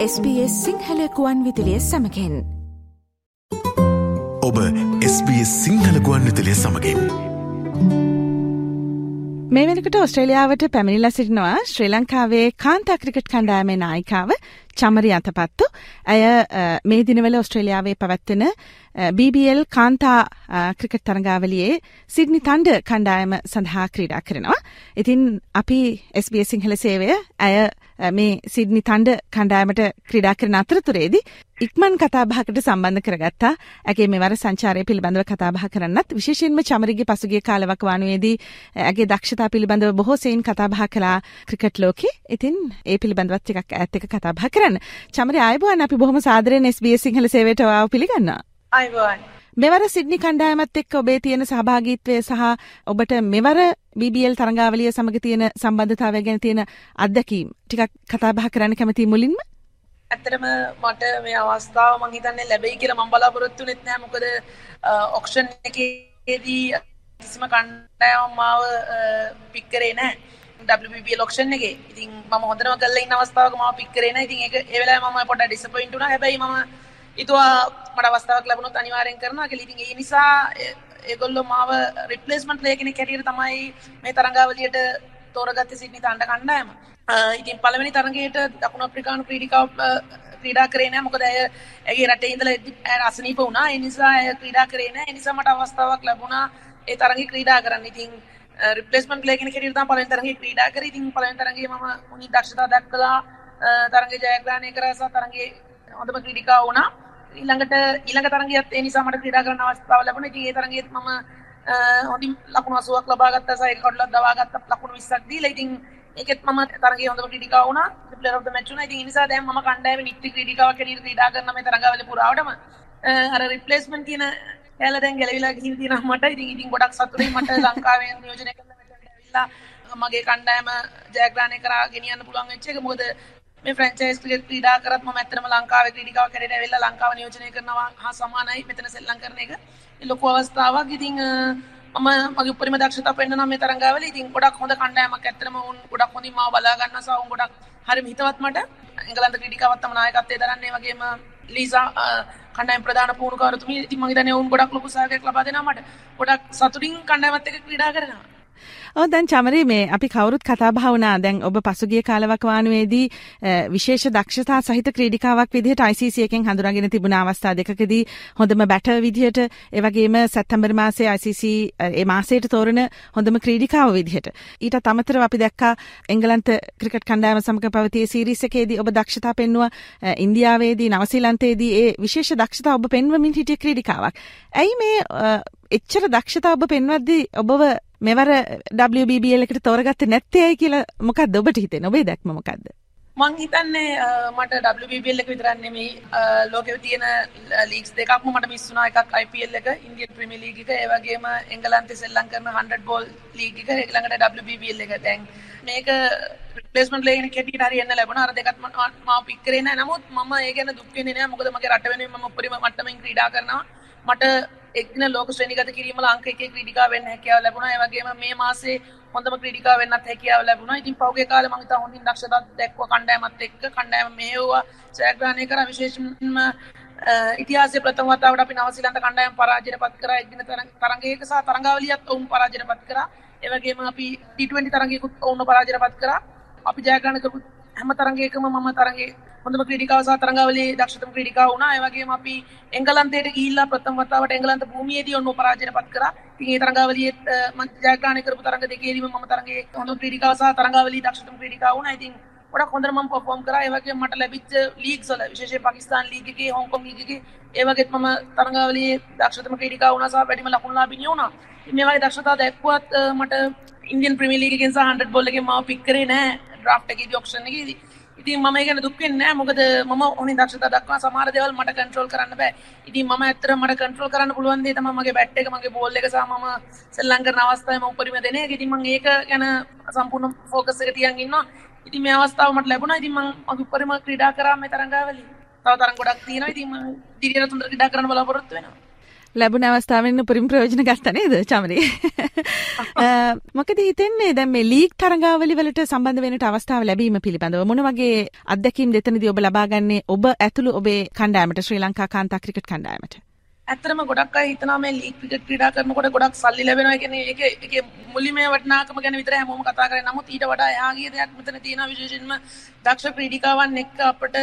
SBS සිංහලකුවන් විදිලිය සමකෙන් ඔබ SBS සිංහලකුවන් විතලිය සමගින්. මේ වෙනකට ඔස්ට්‍රේලියාවට පැමිණිලා සිටිනවා ශ්‍රී ලංකාවේ කාන්තා ක්‍රිකට් කණ්ඩායමේ නායිකාව චමරි අතපත්තු. ඇය මේ දිනවල ඔස්ට්‍රේලියාවේ පැවැත්වෙන BBL කාන්තා ක්‍රිකට් තරඟාවලියේ සිඩ්නි තන්ඩ කණ්ඩායම සඳහා ක්‍රීඩා කරනවා. ඉතින් අපි SBS සිංහල සේවය ඇය uh, මේ සිඩ්නි තන්ඩ කණ්ඩායමට ක්‍රීඩා කරන අතරතුරේදී ඉක්මන් කතාබහකට සම්බන්ධ කරගත්තා. ඇගේ මෙවර සංචාරය පිළිබඳව කතාබහ කරන්නත් විශේෂයෙන්ම චමරිගේ පසුගිය කාලවකවානුවේදී uh, ඇගේ දක්ෂතා පිළිබඳව බොහෝ සෙයින් කතාබහ කළා ක්‍රිකට් ලෝකේ. ඉතින් ඒ පිළිබඳවත් ටිකක් ඈත් එක කතාබහ කරන්න. චමරි ආයුබෝවන් අපි බොහොම සාදරයෙන් SBS සිංහල සේවයට ඔයාව පිළිගන්නවා. අයිබෝවන්. මෙවර සිඩ්නි කණ්ඩායමත් එක්ක ඔබේ තියෙන සහභාගීත්වය සහ ඔබට මෙවර BBL තරඟාවලිය සමග තියෙන සම්බන්ධතාවය ගැන තියෙන අත්දැකීම් ටිකක් කතා බහ කරන්න කැමති මුලින්ම ඇත්තටම මට මේ අවස්ථාව මං හිතන්නේ ලැබෙයි කියලා මම බලාපොරොත්තු වෙන්නේ නැහැ මොකද ඔක්ෂන් එකේදී කිසිම කණ්ඩායමක් මාව පික් කරේ නැහැ WBBL ඔක්ෂන් එකේ. ඉතින් මම හොඳටම කරලා ඉන්න අවස්ථාවක මාව පික් කරේ නැහැ. ඉතින් ඒක ඒ වෙලාවේ මම පොඩ්ඩක් ඩිසපොයින්ට් වුණා. හැබැයි මම හිතුවා මට අවස්ථාවක් ලැබුණොත් අනිවාර්යෙන් කරනවා කියලා. ඉතින් ඒ නිසා ඒගොල්ලෝ මාව රිප්ලේස්මන්ට් ප්ලේයර් කෙනෙක් හැටියට තමයි මේ තරඟාවලියට තෝරගත්තේ සිඩ්නි තණ්ඩ කණ්ඩායම. ඉතින් පළවෙනි තරඟයට දකුණු අප්‍රිකානු ක්‍රීඩිකාව ක්‍රීඩා කරේ නැහැ. මොකද ඇය ඇගේ රටේ ඉඳලා අසනීප වුණා. ඒ නිසා ඇය ක්‍රීඩා කරේ නැහැ. ඒ නිසා මට අවස්ථාවක් ලැබුණා ඒ තරඟේ ක්‍රීඩා කරන්න. ඉතින් රිප්ලේස්මන්ට් ප්ලේයර් කෙනෙක් හැටියට තමයි පළවෙනි තරඟේ ක්‍රීඩා කරේ. ඉතින් පළවෙනි තරඟේ මම මුනි දක්ෂතා දක්වලා තරඟේ ජයග්‍රහණය කරා සහ තරඟේ හොඳම ක්‍රීඩිකාව වුණා. ඊළඟට ඊළඟ තරගයත් ඒ නිසා මට ක්‍රීඩා කරන්න අවස්ථාව ලැබුණා. ඉතින් ඒ තරගයේත් මම හොඳින් ලකුණු 80ක් ලබා ගත්තා සහ ඒක කඩලක් දවා ගත්තා ලකුණු 20ක් දීලා. ඉතින් ඒකෙත් මම තරගයේ හොඳම ක්‍රීඩිකාව වුණා. ප්ලේයර් ඔෆ් ද මැච් වුණා. ඉතින් ඒ නිසා දැන් මම කණ්ඩායමේ නිත්‍ය ක්‍රීඩිකාවක් හැටියට ක්‍රීඩා කරන මේ තරගාවලිය පුරාවටම අර රිප්ලේස්මන්ට් කියන කැල දැන් ගැලවිලා ගිහින් තියෙනවා මට. ඉතින් ඉතින් ගොඩක් සතුටුයි මට ලංකාවෙන් නියෝජනය කරන්න මෙතනට ඇවිල්ලා මගේ කණ්ඩායම ජයග්‍රහණය කරා ගෙනියන්න පුළුවන් වෙච්ච එක. මොකද මේ ෆ්‍රැන්චයිස් ක්‍රිකට් ක්‍රීඩා කරත් මම ඇත්තටම ලංකාවේ ක්‍රීඩිකාවක් හැටියට ඇවිල්ලා ලංකාව නියෝජනය කරනවා හා සමානයි මෙතන සෙල්ලම් කරන එක. ඒ ලොකු අවස්ථාවක්. ඉතින් මම මගේ උපරිම දක්ෂතාව පෙන්නනවා මේ තරඟාවල. ඉතින් ගොඩක් හොඳ කණ්ඩායමක් ඇත්තටම උන් ගොඩක් හොඳින් මාව බලා ගන්නවා සහ උන් ගොඩක් හරිම හිතවත් මට. එංගලන්ත ක්‍රීඩිකාවත් තම නායකත්වයේ දරන්නේ වගේම ලීසා කණ්ඩායම් ප්‍රධාන පුහුණුකාරතුමිය. ඉතින් මම හිතන්නේ උන් ගොඩක් ලොකු සහයෝගයක් ලබා දෙනවා මට. ගොඩක් සතුටින් කණ්ඩායමත් එක්ක ක්‍රීඩා කරනවා. ඔව් දැන් චමරි මේ අපි කවුරුත් කතා බහ වුණා දැන් ඔබ පසුගිය කාලවකවානුවේදී විශේෂ දක්ෂතා සහිත ක්‍රීඩිකාවක් විදිහට ICC එකෙන් හඳුනාගෙන තිබුණ අවස්ථා දෙකකදී හොඳම බැටර් විදිහට ඒ වගේම සැප්තැම්බර් මාසයේ ICC ඒ මාසයට තෝරන හොඳම ක්‍රීඩිකාව විදිහට. ඊට අමතරව අපි දැක්කා එංගලන්ත ක්‍රිකට් කණ්ඩායම සමග පැවතිය සීරීස් එකේදී ඔබ දක්ෂතා පෙන්වුවා ඉන්දියාවේදී නවසීලන්තයේදී ඒ විශේෂ දක්ෂතා ඔබ පෙන්වමින් හිටිය ක්‍රීඩිකාවක්. ඇයි මේ එච්චර දක්ෂතා ඔබ පෙන්වද්දී ඔබව මෙවර WBBL එකට තෝරගත්තේ නැත්තේ ඇයි කියලා මොකක්ද ඔබට හිතෙන්නේ? ඔබේ දැක්ම මොකක්ද? මං හිතන්නේ මට WBBL එක විතරක් නෙමෙයි ලෝකෙ තියෙන ලීග්ස් දෙකක්ම මට මිස් වුණා එකක් IPL එක ඉන්දියන් ප්‍රීමියර් ලීග් එක. ඒ වගේම එංගලන්තේ සෙල්ලම් කරන 100 බෝල් ලීග් එක. ඊළඟට WBBL එක. දැන් මේක රිප්ලේස්මන්ට් ප්ලේයර් කෙනෙක් හැටියට හරි එන්න ලැබුණා. අර දෙකත් මම පික් කරේ නැහැ නමුත් මම ඒ ගැන දුක් වෙන්නේ නැහැ මොකද මගේ රට වෙනුවෙන් මම උපරිම මට්ටමින් ක්‍රීඩා කරනවා. මට එක්දින ලෝක ශ්‍රේණිගත කිරීම අංක එකේ ක්‍රීඩිකා වෙන්න හැකියාව ලැබුණා. ඒ වගේම මේ මාසේ හොඳම ක්‍රීඩිකා වෙන්නත් හැකියාව ලැබුණා. ඉතින් පහුගිය කාලේ මම ඉතින් හොඳින් දක්ෂතා දැක්ව කණ්ඩායමත් එක්ක කණ්ඩායම මෙහෙවුවා ජයග්‍රහණය කරා විශේෂයෙන්ම ඉතිහාසයේ ප්‍රථම වතාවට අපි නවසීලන්ත කණ්ඩායම පරාජයට පත් කරා එක්දින තරඟයක සහ තරඟාවලියත් ඔවුන් පරාජයට පත් කරා. ඒ වගේම අපි T20 තරඟයකුත් ඔවුන්ව පරාජයට පත් කරා. අපි ජයග්‍රහණ කරපු හැම තරඟයකම මම තරඟේ හොඳම ක්‍රීඩිකාව සහ තරඟාවලියේ දක්ෂතම ක්‍රීඩිකාව වුණා. ඒ වගේම අපි එංගලන්තයට ගිහිල්ලා ප්‍රථම වතාවට එංගලන්ත භූමියේදී ඔන්න පරාජයට පත් කරා. ඉතින් ඒ තරඟාවලියේ මම ජයග්‍රහණය කරපු තරඟ දෙකේදීම මම තරඟයේ හොඳම ක්‍රීඩිකාව සහ තරඟාවලියේ දක්ෂතම ක්‍රීඩිකාව වුණා. ඉතින් ගොඩක් හොඳට මම පර්ෆෝම් කරා. ඒ වගේම මට ලැබිච්ච ලීග්ස් වල විශේෂයෙන් පාකිස්තාන් ලීග් එකේ, හොංකොං ලීග් එකේ ඒ වගේත් මම තරඟාවලියේ දක්ෂතම ක්‍රීඩිකාව වුණා සහ වැඩිම ලකුණු ලාභිනිය වුණා. ඉතින් මේ වගේ දක්ෂතා දැක්වුවත් මට ඉන්දියන් ප්‍රීමියර් ලීග් එකෙන් සහ 100 බෝල් එකෙන් මාව පික් කරේ නෑ ඩ්‍රාෆ්ට් එකේදී ඔක්ෂන් එකේදී. ඉතින් මම ඒ ගැන දුක් වෙන්නේ නැහැ මොකද මම ඕනේ දක්ෂතා දක්වා සමහර දේවල් මට කන්ට්‍රෝල් කරන්න බෑ. ඉතින් මම ඇත්තට මට කන්ට්‍රෝල් කරන්න පුළුවන් දේ තමයි මගේ බැට් එක මගේ බෝල් එක සහ මම සෙල්ලම් කරන අවස්ථාවේ මම උපරිම දෙන එක. ඉතින් මම ඒක ගැන සම්පූර්ණ ફોකස් එක තියන් ඉන්නවා. ඉතින් මේ අවස්ථාව මට ලැබුණා. ඉතින් මම මගේ උපරිම ක්‍රීඩා කරා මේ තරඟාවලිය. තව තරඟ ගොඩක් තියෙනවා. ඉතින් මම දිගට තුන්දර ක්‍රීඩා කරන්න බලාපොරොත්තු වෙනවා. ලැබුණ අවස්ථාවෙන් උපරිම ප්‍රයෝජන ගත්තා නේද චමරි? මොකද හිතෙන්නේ දැන් මේ ලීග් තරඟාවලි වලට සම්බන්ධ වෙන්නට අවස්ථාව ලැබීම පිළිබඳව මොන වගේ අත්දැකීම් දෙතනදී ඔබ ලබා ගන්නේ ඔබ ඇතුළු ඔබේ කණ්ඩායමට ශ්‍රී ලංකා කාන්තා ක්‍රිකට් කණ්ඩායමට? ඇත්තටම ගොඩක් අය හිතනවා මේ ලීග් ක්‍රිකට් ක්‍රීඩා කරනකොට ගොඩක් සල්ලි ලැබෙනවා කියන්නේ ඒක ඒකේ මුලින්ම වටිනාකම ගැන විතරයි හැමෝම කතා කරන්නේ. නමුත් ඊට වඩා එහා ගිය දෙයක් මෙතන තියෙනවා විශේෂයෙන්ම දක්ෂ ක්‍රීඩිකාවන් එක්ක අපිට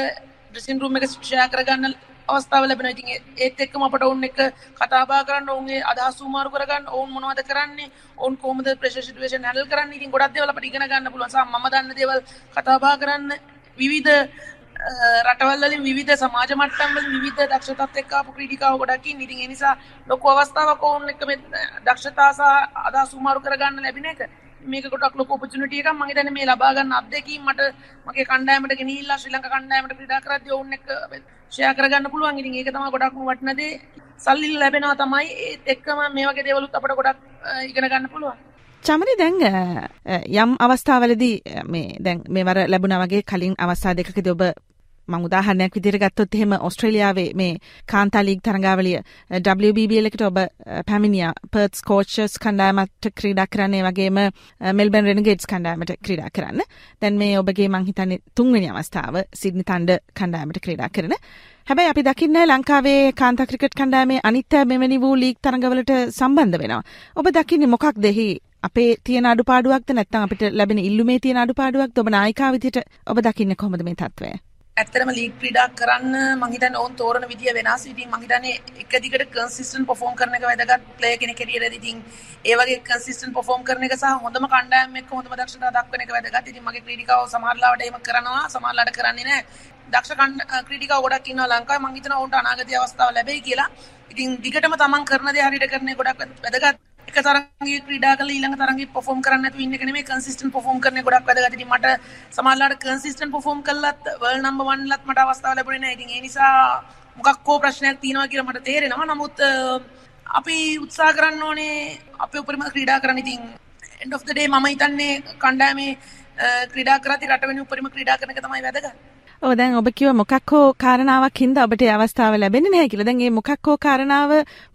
ඩ්‍රෙසින් රූම් එක ෂෙයා කරගන්න අවස්ථාව ලැබෙනවා. ඉතින් ඒත් එක්කම අපට ඔවුන් එක්ක කතා බහ කරන්න, ඔවුන්ගේ අදහස් උමාරු කරගන්න, ඔවුන් මොනවද කරන්නේ, ඔවුන් කොහොමද ප්‍රෙෂර් සිටුේෂන් හැන්ඩල් කරන්නේ. ඉතින් ගොඩක් දේවල් අපිට ඉගෙන ගන්න පුළුවන්. සම මම දන්න දේවල් කතා බහ කරන්න විවිධ රටවල් වලින් විවිධ සමාජ මට්ටම් වලින් විවිධ දක්ෂතාත් එක්ක ආපු ක්‍රීඩිකාවෝ ගොඩක් ඉන්නේ. ඉතින් ඒ නිසා ලොකු අවස්ථාවක් ඔවුන් එක්ක මේ දක්ෂතා සහ අදහස් උමාරු කරගන්න ලැබෙන එක මේක ගොඩක් ලොකු ඔපචුනිටි එකක් මම හිතන්නේ මේ ලබා ගන්න අත්දැකීම් මට මගේ කණ්ඩායමට ගෙනිහිල්ලා ශ්‍රී ලංකා කණ්ඩායමට ක්‍රීඩා කරද්දී ඔවුන් එක්ක ෂෙයා කරගන්න පුළුවන්. ඉතින් ඒක තමයි ගොඩක්ම වටින දේ. සල්ලි ලැබෙනවා තමයි ඒත් එක්කම මේ වගේ දේවලුත් අපිට ගොඩක් ඉගෙන ගන්න පුළුවන්. චමරි දැන් යම් අවස්ථාවලදී මේ දැන් මේවර ලැබුණා වගේ කලින් අවස්ථා දෙකකදී ඔබ මං උදාහරණයක් විදිහට ගත්තොත් එහෙම ඕස්ට්‍රේලියාවේ මේ කාන්තා ලීග් තරඟාවලිය WBBL එකට ඔබ පැමිණියා පර්ත්ස් කෝච්චර්ස් කණ්ඩායමට ක්‍රීඩා කරන්න ඒ වගේම මෙල්බන් රෙනගේට්ස් කණ්ඩායමට ක්‍රීඩා කරන්න. දැන් මේ ඔබගේ මං හිතන්නේ තුන්වෙනි අවස්ථාව සිඩ්නි තණ්ඩ කණ්ඩායමට ක්‍රීඩා කරන. හැබැයි අපි දකින්නේ ලංකාවේ කාන්තා ක්‍රිකට් කණ්ඩායමේ අනිත් මෙවැනි වූ ලීග් තරඟවලට සම්බන්ධ වෙනවා. ඔබ දකින්නේ මොකක්ද එහි අපේ තියෙන අඩුපාඩුවක්ද නැත්නම් අපිට ලැබෙන ඉල්ලුමේ තියෙන අඩුපාඩුවක්ද ඔබ නායිකාව විදිහට ඔබ දකින්නේ කොහොමද මේ තත්ත්වය? ඇත්තටම ලීග් ක්‍රීඩා කරන්න මං හිතන්නේ ඕන් තෝරන විදිය වෙනස්. ඉතින් මං හිතන්නේ එක දිගට කන්සිස්ටන්ට් පර්ෆෝම් කරන එක වැදගත් ප්ලේයර් කෙනෙක් හැටියට. ඉතින් ඒ වගේ කන්සිස්ටන්ට් පර්ෆෝම් කරන එක සහ හොඳම කණ්ඩායම් එක්ක හොඳම දක්ෂතාව දක්වන එක වැදගත්. ඉතින් මගේ ක්‍රීඩිකාව සමහරලාවට එහෙම කරනවා, සමහරලාට කරන්නේ නැහැ. දක්ෂ ක්‍රීඩිකාව ගොඩක් ඉන්නවා ලංකාවේ. මං හිතනවා උන්ට අනාගතයේ අවස්ථාව ලැබෙයි කියලා. ඉතින් දිගටම තමන් කරන දේ හරියට කරන්නේ ගොඩක් වැදගත්. එක තරගේ ක්‍රීඩා කළ ඊළඟ තරගේ පොෆෝම් කරන්න නැතුව ඉන්න එක නෙමෙයි කන්සිස්ටන්ට් පොෆෝම් කරන ගොඩක් වැදගත්. ඉතින් මට සමහරවිට කන්සිස්ටන්ට් පොෆෝම් කළත් වර්ල්ඩ් නම්බර් 1 ලත් මට අවස්ථාව ලැබුණේ නැහැ. ඉතින් ඒ නිසා මොකක් කෝ ප්‍රශ්නයක් තියෙනවා කියලා මට තේරෙනවා. නමුත් අපි උත්සාහ කරන්න ඕනේ අපේ උපරිම ක්‍රීඩා කරන්න. ඉතින් end of the day මම හිතන්නේ කණ්ඩායමේ ක්‍රීඩා කරද්දී රට වෙනුවෙන් උපරිම ක්‍රීඩා කරන එක තමයි වැදගත්. ඔව් දැන් ඔබ කිව්ව මොකක් හෝ කාරණාවක් හින්දා ඔබට ඒ අවස්ථාව ලැබෙන්නේ නැහැ කියලා. දැන් මේ මොකක් හෝ කාරණාව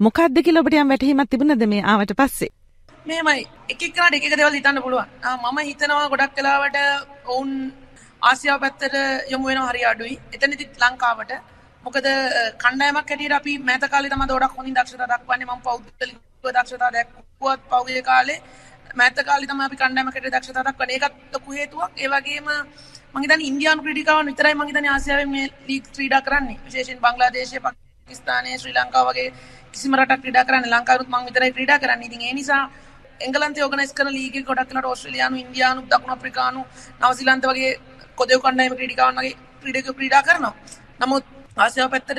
මොකක්ද කියලා ඔබට යම් වැටහීමක් තිබුණද මේ ආවට පස්සේ? මේමයි එක එක්කනට එක එක දේවල් හිතන්න පුළුවන්. මම හිතනවා ගොඩක් වෙලාවට ඔවුන් ආසියාව පැත්තට යොමු වෙනවා හරි අඩුයි. එතනදි ලංකාවට මොකද කණ්ඩායමක් හැටියට අපි මෑත කාලේ තමයි ගොඩක් හොඳින් දක්ෂතා දක්වන්නේ. මම පෞද්ගලිකව දක්ෂතා දැක්වුවත් පෞද්ගලික කාලේ මෑත කාලේ තමයි අපි කණ්ඩායමක් හැටියට දක්ෂතා දක්වන්නේ. ඒකත් ලොකු හේතුවක්. ඒ වගේම මම හිතන්නේ ඉන්දියානු ක්‍රීඩිකාවන් විතරයි මම හිතන්නේ ආසියාවේ මේ ලීග් ක්‍රීඩා කරන්නේ. විශේෂයෙන් බංග්ලාදේශය, පාකිස්තානය, ශ්‍රී ලංකාව වගේ කිසිම රටක් ක්‍රීඩා කරන්නේ ලංකාවුත් මම විතරයි ක්‍රීඩා කරන්නේ. ඉතින් ඒ නිසා එංගලන්තේ ඕගනයිස් කරන ලීග් එක ගොඩක් වෙලාවට ඕස්ට්‍රේලියානු, ඉන්දියානු, දකුණු අප්‍රිකානු, නවසීලන්ත වගේ කොදෙව් කණ්ඩායම ක්‍රීඩිකාවන් වගේ ක්‍රීඩකයෝ ක්‍රීඩා කරනවා. නමුත් ආසියාව පැත්තට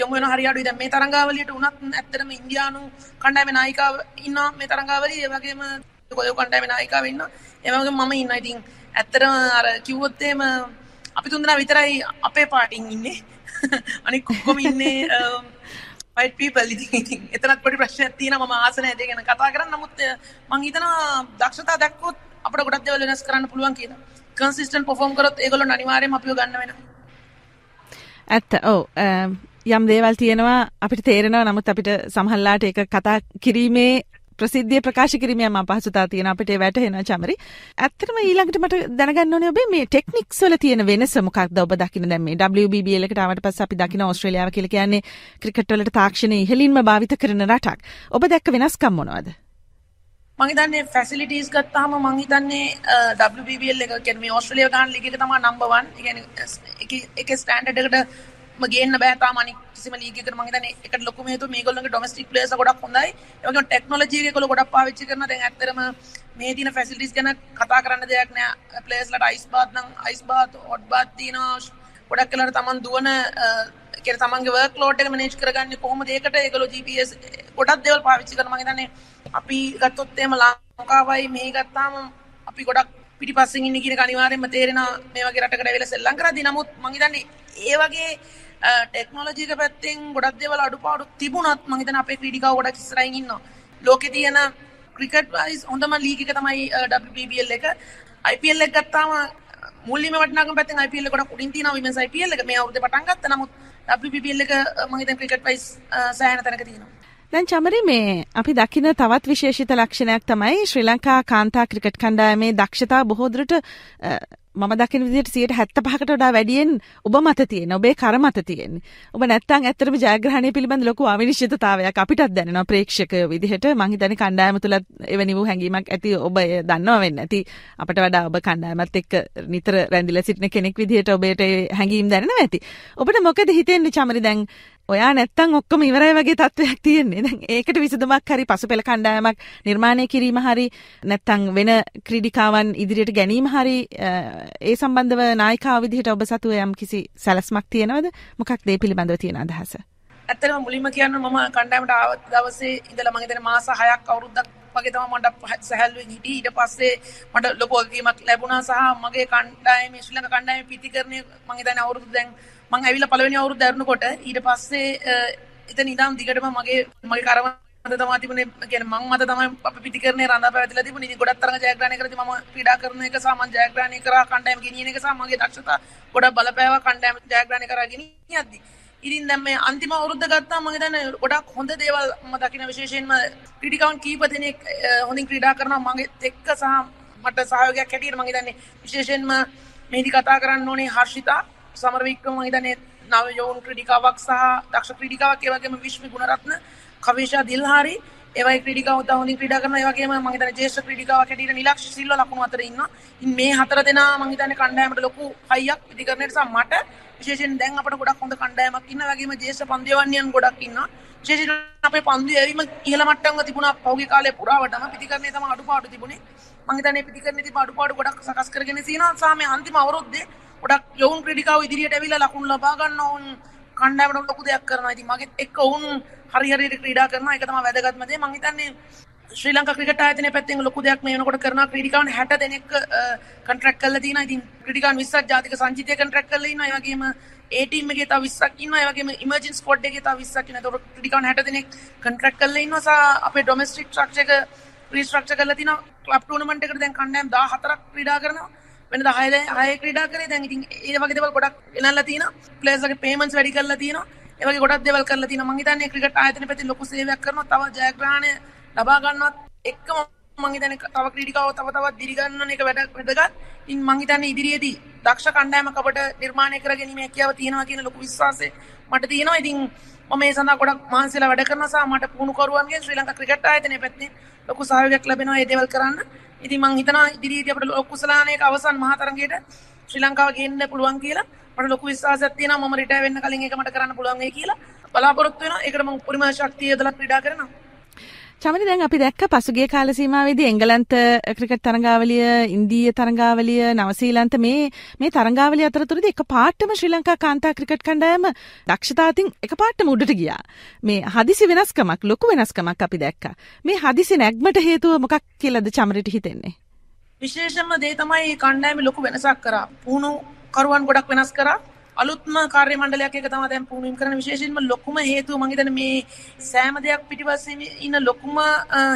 යොමු වෙන හරි අඩුයි. දැන් මේ තරඟාවලියට උනත් ඇත්තටම ඉන්දියානු කණ්ඩායමේ නායිකාව ඉන්නවා මේ තරඟාවලිය. ඒ වගේම කොදෙව් කණ්ඩායමේ නායිකාව ඉන්නවා. ඒ වගේම මම ඉන්නවා. ඉතින් ඇත්තටම අර කිව්වොත් එහෙම අපි තුන්දෙනා විතරයි අපේ පාටින් ඉන්නේ. අනික කොහොම ඉන්නේ um, white people. ඉතින් ඉතින් එතනත් පොඩි ප්‍රශ්නයක් තියෙනවා. මම ආස නැහැ ඒක ගැන කතා කරන්න. නමුත් uh, මම හිතනවා දක්ෂතා දැක්කොත් අපිට ගොඩක් දේවල් වෙනස් කරන්න පුළුවන් කියලා. කන්සිස්ටන්ට් පර්ෆෝම් කරොත් ඒගොල්ලෝ අනිවාර්යයෙන්ම අපිව ගන්න වෙනවා. ඇත්ත. ඔව් um, යම් දේවල් තියෙනවා අපිට තේරෙනවා. නමුත් අපිට සමහරලාට ඒක කතා කිරීමේ ප්‍රසිද්ධිය ප්‍රකාශ කිරීමේ යම් අපහසුතාව තියෙන අපිට වැටහෙනවා චමරි. ඇත්තටම ඊළඟට මට දැනගන්න ඕනේ ඔබේ මේ ටෙක්නික්ස් වල තියෙන වෙනස මොකක්ද ඔබ දකින්න දැන් මේ WBBL එකට ආවට පස්සේ අපි දකින ඕස්ට්‍රේලියාව කියලා කියන්නේ ක්‍රිකට් වලට තාක්ෂණය ඉහළින්ම භාවිත කරන රටක්. ඔබ දැක්ක වෙනස්කම් මොනවද? මං හිතන්නේ ෆැසිලිටීස් ගත්තාම මං හිතන්නේ WBBL එක කියන්නේ මේ ඕස්ට්‍රේලියාව ගන්න ලීග් එක තමයි නම්බර් 1. ඒ කියන්නේ එක එක ස්ටෑන්ඩඩ් එකට ගේන්න බෑ තාම අනික් කිසිම ලීග් එකකට මම හිතන්නේ ඒකට ලොකුම හේතුව මේගොල්ලන්ගේ ඩොමෙස්ටික් ප්ලේයර්ස් ගොඩක් හොඳයි. ඒ වගේම ටෙක්නොලොජි එක ඒගොල්ලෝ ගොඩක් පාවිච්චි කරනවා. දැන් ඇත්තටම මේ තියෙන ෆැසිලිටිස් ගැන කතා කරන්න දෙයක් නෑ. ප්ලේයර්ස්ලාට අයිස් බාත් නම් අයිස් බාත්, හොට් බාත් තියෙනවා. ගොඩක් වෙලාවට තමන් දුවන කියන්නේ තමන්ගේ වර්ක් ලෝඩ් එක මැනේජ් කරගන්නේ කොහොමද ඒකට ඒගොල්ලෝ GPS ගොඩක් දේවල් පාවිච්චි කරනවා. මම හිතන්නේ අපි ගත්තොත් එහෙම ලංකාවයි මෙහි ගත්තාම අපි ගොඩක් පිටිපස්සෙන් ඉන්නේ කියන එක අනිවාර්යයෙන්ම තේරෙනවා මේ වගේ රටකට ඇවිල්ලා සෙල්ලම් කරද්දී. නමුත් මම හිතන්නේ ඒ වගේ ටෙක්නෝලජික පැත්තෙන් ගොඩක් දේවල් අඩුපාඩු තිබුණත් මම හිතන්නේ අපේ ක්‍රීඩිකාව ගොඩක් ඉස්සරහින් ඉන්නවා. ලෝකේ තියෙන ක්‍රිකට් වයිස් හොඳම ලීග් එක තමයි WBBL එක. IPL එක ගත්තාම මුල්ලිම වටිනාකම පැත්තෙන් IPL එක ගොඩක් උඩින් තියෙනවා විමෙන්ස් IPL එක මේ අවුරුද්දේ පටන් ගත්තා. නමුත් WBBL එක මම හිතන්නේ ක්‍රිකට් වයිස් සෑහෙන තැනක තියෙනවා. දැන් චමරි මේ අපි දකින තවත් විශේෂිත ලක්ෂණයක් තමයි ශ්‍රී ලංකා කාන්තා ක්‍රිකට් කණ්ඩායමේ දක්ෂතා බොහෝ දුරට මම දකින විදිහට 75කට වඩා වැඩියෙන් ඔබ මත තියෙන ඔබේ කර මත තියෙන්නේ. ඔබ නැත්තම් ඇත්තටම ජයග්‍රහණය පිළිබඳ ලොකු අවිනිශ්චිතතාවයක් අපිටත් දැනෙනවා ප්‍රේක්ෂකයෝ විදිහට. මං හිතන්නේ කණ්ඩායම තුල එවැනි වූ හැඟීමක් ඇති ඔබ දන්නවා වෙන්න ඇති. අපට වඩා ඔබ කණ්ඩායමත් එක්ක නිතර රැඳිලා සිටින කෙනෙක් විදිහට ඔබට හැඟීම් දැනෙනවා ඇති. ඔබට මොකද හිතෙන්නේ චමරි දැන් ඔයා නැත්තම් ඔක්කොම ඉවරයි වගේ තත්ත්වයක් තියෙන්නේ. දැන් ඒකට විසඳුමක් හරි පසුපෙළ කණ්ඩායමක් නිර්මාණය කිරීම හරි නැත්තම් වෙන ක්‍රීඩිකාවන් ඉදිරියට ගැනීම හරි ඒ සම්බන්ධව නායිකාව විදිහට ඔබ සතුව යම් කිසි සැලස්මක් තියෙනවද? මොකක්ද ඒ පිළිබඳව තියෙන අදහස? ඇත්තටම මුලින්ම කියන්න මම කණ්ඩායමට ආව දවසේ ඉඳලා මම හිතන්නේ මාස 6ක් අවුරුද්දක් වගේ තමයි මට සැහැල්ලුවෙන් හිටියේ ඊට පස්සේ මට ලොකු වගකීමක් ලැබුණා සහ මගේ කණ්ඩායමේ ශ්‍රී ලංකා කණ්ඩායමේ පිටිකරණය මම හිතන්නේ අවුරුදු දැන් මං ඇවිල්ලා පළවෙනි අවුරුද්ද ඇරුණකොට ඊට පස්සේ එතන ඉඳන් දිගටම මගේ මගේ කරම මත තමයි තිබුණේ කියන්නේ මං මත තමයි අපි පිටිකරණේ රඳා පැවතිලා තිබුණේ. ඉතින් ගොඩක් තරඟ ජයග්‍රහණය කරද්දී මම ක්‍රීඩා කරන එක සහ මං ජයග්‍රහණය කරා කණ්ඩායම ගෙනියන එක සහ මගේ දක්ෂතා ගොඩක් බලපෑවා කණ්ඩායම ජයග්‍රහණය කරා ගෙනියද්දී. ඉතින් දැන් මේ අන්තිම අවුරුද්ද ගත්තාම මම හිතන්නේ ගොඩක් හොඳ දේවල් මම දකින විශේෂයෙන්ම ක්‍රීඩිකාවන් කීප දෙනෙක් හොඳින් ක්‍රීඩා කරනවා මගේ එක්ක සහ මට සහයෝගයක් හැටියට මම හිතන්නේ විශේෂයෙන්ම මේදි කතා කරන්න ඕනේ හර්ෂිතා සමරවික්‍රම මම හිතන්නේ නව යෝන් ක්‍රීඩිකාවක් සහ දක්ෂ ක්‍රීඩිකාවක් ඒ වගේම විශ්මි ගුණරත්න කවේෂා දිල්හාරි ඒ වගේ ක්‍රීඩිකාවෝ තව හොඳින් ක්‍රීඩා කරනවා ඒ වගේම මම හිතන්නේ ජේෂ්ඨ ක්‍රීඩිකාවක් හැටියට නිලක්ෂ සිල්වා ලකුණු අතර ඉන්නවා. ඉතින් මේ හතර දෙනා මම හිතන්නේ කණ්ඩායමට ලොකු හයියක් ඉදිකරන නිසා මට විශේෂයෙන් දැන් අපිට ගොඩක් හොඳ කණ්ඩායමක් ඉන්නවා. වගේම ජේෂ්ඨ පන්දියවන්නියන් ගොඩක් ඉන්නවා. විශේෂයෙන් අපේ පන්දු ඇවීම ඉහළ මට්ටමක තිබුණා පහුගිය කාලේ පුරාවටම පිටිකරණේ තමයි අඩුපාඩු තිබුණේ. මම හිතන්නේ පිටිකරණේ තිබ්බ අඩුපාඩු ගොඩක් සකස් කරගෙන තියෙනවා. සහ මේ අන්තිම අවුරුද්දේ ගොඩක් යොවුන් ක්‍රීඩිකාව ඉදිරියට ඇවිල්ලා ලකුණු ලබා ගන්න ඕන් කණ්ඩායමට ලොකු දෙයක් කරනවා. ඉතින් මගෙත් එක්ක වුන් හරි හරියට ක්‍රීඩා කරනවා. ඒක තමයි වැදගත්ම දේ. මම හිතන්නේ ශ්‍රී ලංකා ක්‍රිකට් ආයතනයේ පැත්තෙන් ලොකු දෙයක් මේ වෙනකොට කරනවා. ක්‍රීඩිකාවන් 60 දෙනෙක් කොන්ට්‍රැක්ට් කරලා තියෙනවා. ඉතින් ක්‍රීඩිකාවන් 20ක් ජාතික සංචිතය කොන්ට්‍රැක්ට් කරලා ඉන්නවා. ඒ වගේම ඒ ටීම් එකේ තව 20ක් ඉන්නවා. ඒ වගේම ඉමර්ජන්සි ස්ක්වොඩ් එකේ තව 20ක් ඉන්නවා. ඒතකොට ක්‍රීඩිකාවන් 60 දෙනෙක් කොන්ට්‍රැක්ට් කරලා ඉන්නවා. සහ අපේ ඩොමෙස්ටික් ස්ට්‍රක්චර් එක රීස්ට්‍රක්චර් කරලා තිනවා. ක්ලබ් ටූර්නමන්ට් එකට දැන් කණ්ඩායම් 14ක් ක්‍රීඩා කරනවා. වෙනද හය හය ක්‍රීඩා කරේ. දැන් ඉතින් ඒ වගේ දේවල් ගොඩක් ගෙනල්ලා තියෙනවා. ප්ලේයර්ස් ලගේ පේමන්ට්ස් වැඩි කරලා තියෙනවා. ඒ වගේ ගොඩක් දේවල් කරලා තියෙනවා. මං හිතන්නේ ක්‍රිකට් ආයතන පැත්තෙන් ලොකු සේවයක් කරනවා. තව ජයග්‍රහණය ලබා ගන්නවත් එක්කම මං හිතන්නේ තව ක්‍රීඩිකාව තව තවත් දිරි ගන්න එක වැඩ වැදගත් ඉතින් මං හිතන්නේ ඉදිරියේදී දක්ෂ කණ්ඩායමක් අපට නිර්මාණය කරගැනීමේ හැකියාව තියෙනවා කියන ලොකු විශ්වාසය මට තියෙනවා. ඉතින් මම මේ සඳහා ගොඩක් මහන්සිලා වැඩ කරනවා සහ මට පුහුණු කරුවන්ගෙන් ශ්‍රී ලංකා ක්‍රිකට් ආයතනයේ පැත්තෙන් ලොකු සහයෝගයක් ලැබෙනවා මේ දේවල් කරන්න. ඉතින් මං හිතනවා ඉදිරියේදී අපිට ලොකු කුසලානයක අවසන් මහා තරගයට ශ්‍රී ලංකාව ගේන්න පුළුවන් කියලා. මට ලොකු විශ්වාසයක් තියෙනවා මම රිටයර් වෙන්න කලින් ඒක මට කරන්න පුළුවන් වෙයි කියලා. බලාපොරොත්තු වෙනවා. ඒකට මම උපරිම ශක්තිය යොදලා ක්‍රීඩා කරනවා. චමනි දැන් අපි දැක්ක පසුගිය කාල සීමාවේදී එංගලන්ත ක්‍රිකට් තරඟාවලිය, ඉන්දීය තරඟාවලිය, නවසීලන්ත මේ මේ තරඟාවලිය අතරතුරදී එක පාටම ශ්‍රී ලංකා කාන්තා ක්‍රිකට් කණ්ඩායම දක්ෂතාවතින් එක පාටම උඩට ගියා. මේ හදිසි වෙනස්කමක් ලොකු වෙනස්කමක් අපි දැක්කා. මේ හදිසි නැග්මට හේතුව මොකක් කියලාද චමරිට හිතෙන්නේ? විශේෂම දේ තමයි කණ්ඩායමේ ලොකු වෙනසක් කරා. පුහුණු කරුවන් ගොඩක් වෙනස් කරා. අලුත්ම කාර්ය මණ්ඩලයක් එක තමයි දැන් පුහුණුවීම් කරන විශේෂයෙන්ම ලොකුම හේතුව මම හිතන්නේ මේ සෑම දෙයක් පිටිපස්සේ ඉන්න ලොකුම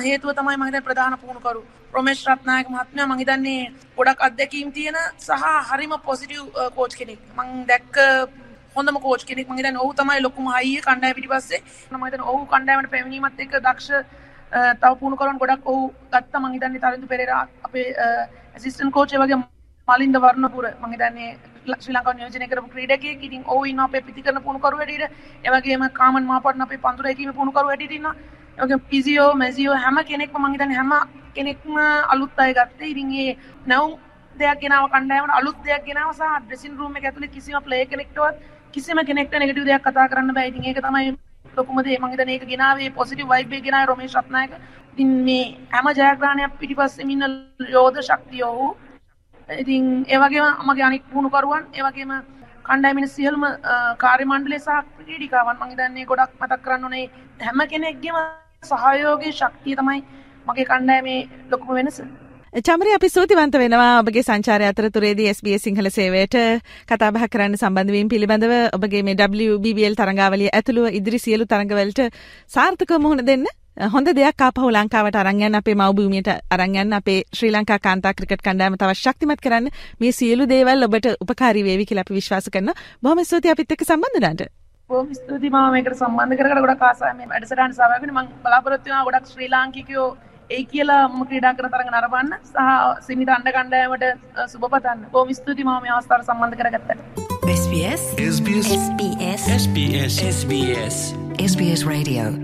හේතුව තමයි මම හිතන්නේ ප්‍රධාන පුහුණුකරු. රොමේෂ් රත්නායක මහත්මයා මම හිතන්නේ ගොඩක් අත්දැකීම් තියෙන සහ හරිම පොසිටිව් කෝච් කෙනෙක්. මම දැක්ක හොඳම කෝච් කෙනෙක්. මම හිතන්නේ ඔහු තමයි ලොකුම හයිය කණ්ඩායම පිටිපස්සේ. මම හිතන්නේ ඔහු කණ්ඩායමට පැමිණීමත් එක්ක දක්ෂ තව පුහුණු කරන ගොඩක් ඔහු ගත්තා. මම හිතන්නේ තරිඳු පෙරේරා අපේ ඇසිස්ටන්ට් කෝච් ඒ වගේ මලින්ද වර්ණපුර. මම හිතන්නේ ශ්‍රී ලංකාව නියෝජනය කරපු ක්‍රීඩකයෙක්. ඉතින් ඔහු ඉන්නවා අපේ පිටිකරන පුහුණුකරු හැටියට. ඒ වගේම කාමන් මාපටන අපේ පන්දුර හැකීමේ පුහුණුකරු හැටියට ඉන්නවා. ඒ වගේම පිසියෝ, මැසියෝ හැම කෙනෙක්ම මම හිතන්නේ හැම කෙනෙක්ම අලුත් අය ගත්තේ. ඉතින් මේ නැවුම් දෙයක් ගෙනාව කණ්ඩායමට අලුත් දෙයක් ගෙනාව සහ ඩ්‍රෙසින් රූම් එක ඇතුලේ කිසිම ප්ලේ කෙනෙක්ටවත් කිසිම කෙනෙක්ට නෙගටිව් දෙයක් කතා කරන්න බෑ. ඉතින් ඒක තමයි ලොකුම දේ. මම හිතන්නේ ඒක ගෙනාවේ පොසිටිව් වයිබ් එක ගෙනාවේ රොමේෂ් රත්නායක. ඉතින් මේ හැම ජයග්‍රහණයක් පිටිපස්සෙම ඉන්න යෝධ ශක්තිය ඔහු ඉතින් ඒවගේම මගේ අනික් පුහුණුකරුවන් ඒවගේම කණ්ඩායමින සියල්ම කාර්ය මණ්ඩලය සහ ක්‍රීඩිකාවන් මං හිතන්නේ ගොඩක් මතක් කරන්න ඕනේ හැම කෙනෙක්ගේම සහයෝගයේ ශක්තිය තමයි මගේ කණ්ඩායමේ ලොකුම වෙනස. චමරි අපි සූතිවන්ත වෙනවා ඔබගේ සංචාරය අතරතුරේදී SBS සිංහල සේවයට කතා බහ කරන්න සම්බන්ධ වීම පිළිබඳව ඔබගේ මේ WBBL තරඟාවලිය ඇතුළුව ඉදිරි සියලු තරඟවලට සාර්ථකව මුහුණ දෙන්න හොඳ දෙයක් ආපහු ලංකාවට අරන් යන්න අපේ මව්භූමියට අරන් යන්න අපේ ශ්‍රී ලංකා කාන්තා ක්‍රිකට් කණ්ඩායම තවත් ශක්තිමත් කරන්න මේ සියලු දේවල් ඔබට උපකාරී වේවි කියලා අපි විශ්වාස කරනවා. බොහොම ස්තුතියි අපිත් එක්ක සම්බන්ධ වුණාට. බොහොම ස්තුතියි මම මේකට සම්බන්ධ කරගෙන ගොඩක් ආසයි මේ වැඩසටහන සහභාගී වෙන්න මම බලාපොරොත්තු වෙනවා ගොඩක් ශ්‍රී ලාංකිකයෝ ඒ කියලා මම ක්‍රීඩා කරන තරඟ නරඹන්න සහ සිමිත අණ්ඩ කණ්ඩායමට සුබ පතන්න. බොහොම ස්තුතියි මම මේ අවස්ථාවට සම්බන්ධ කරගත්තට. SBS. SBS. SBS. SBS. SBS. SBS Radio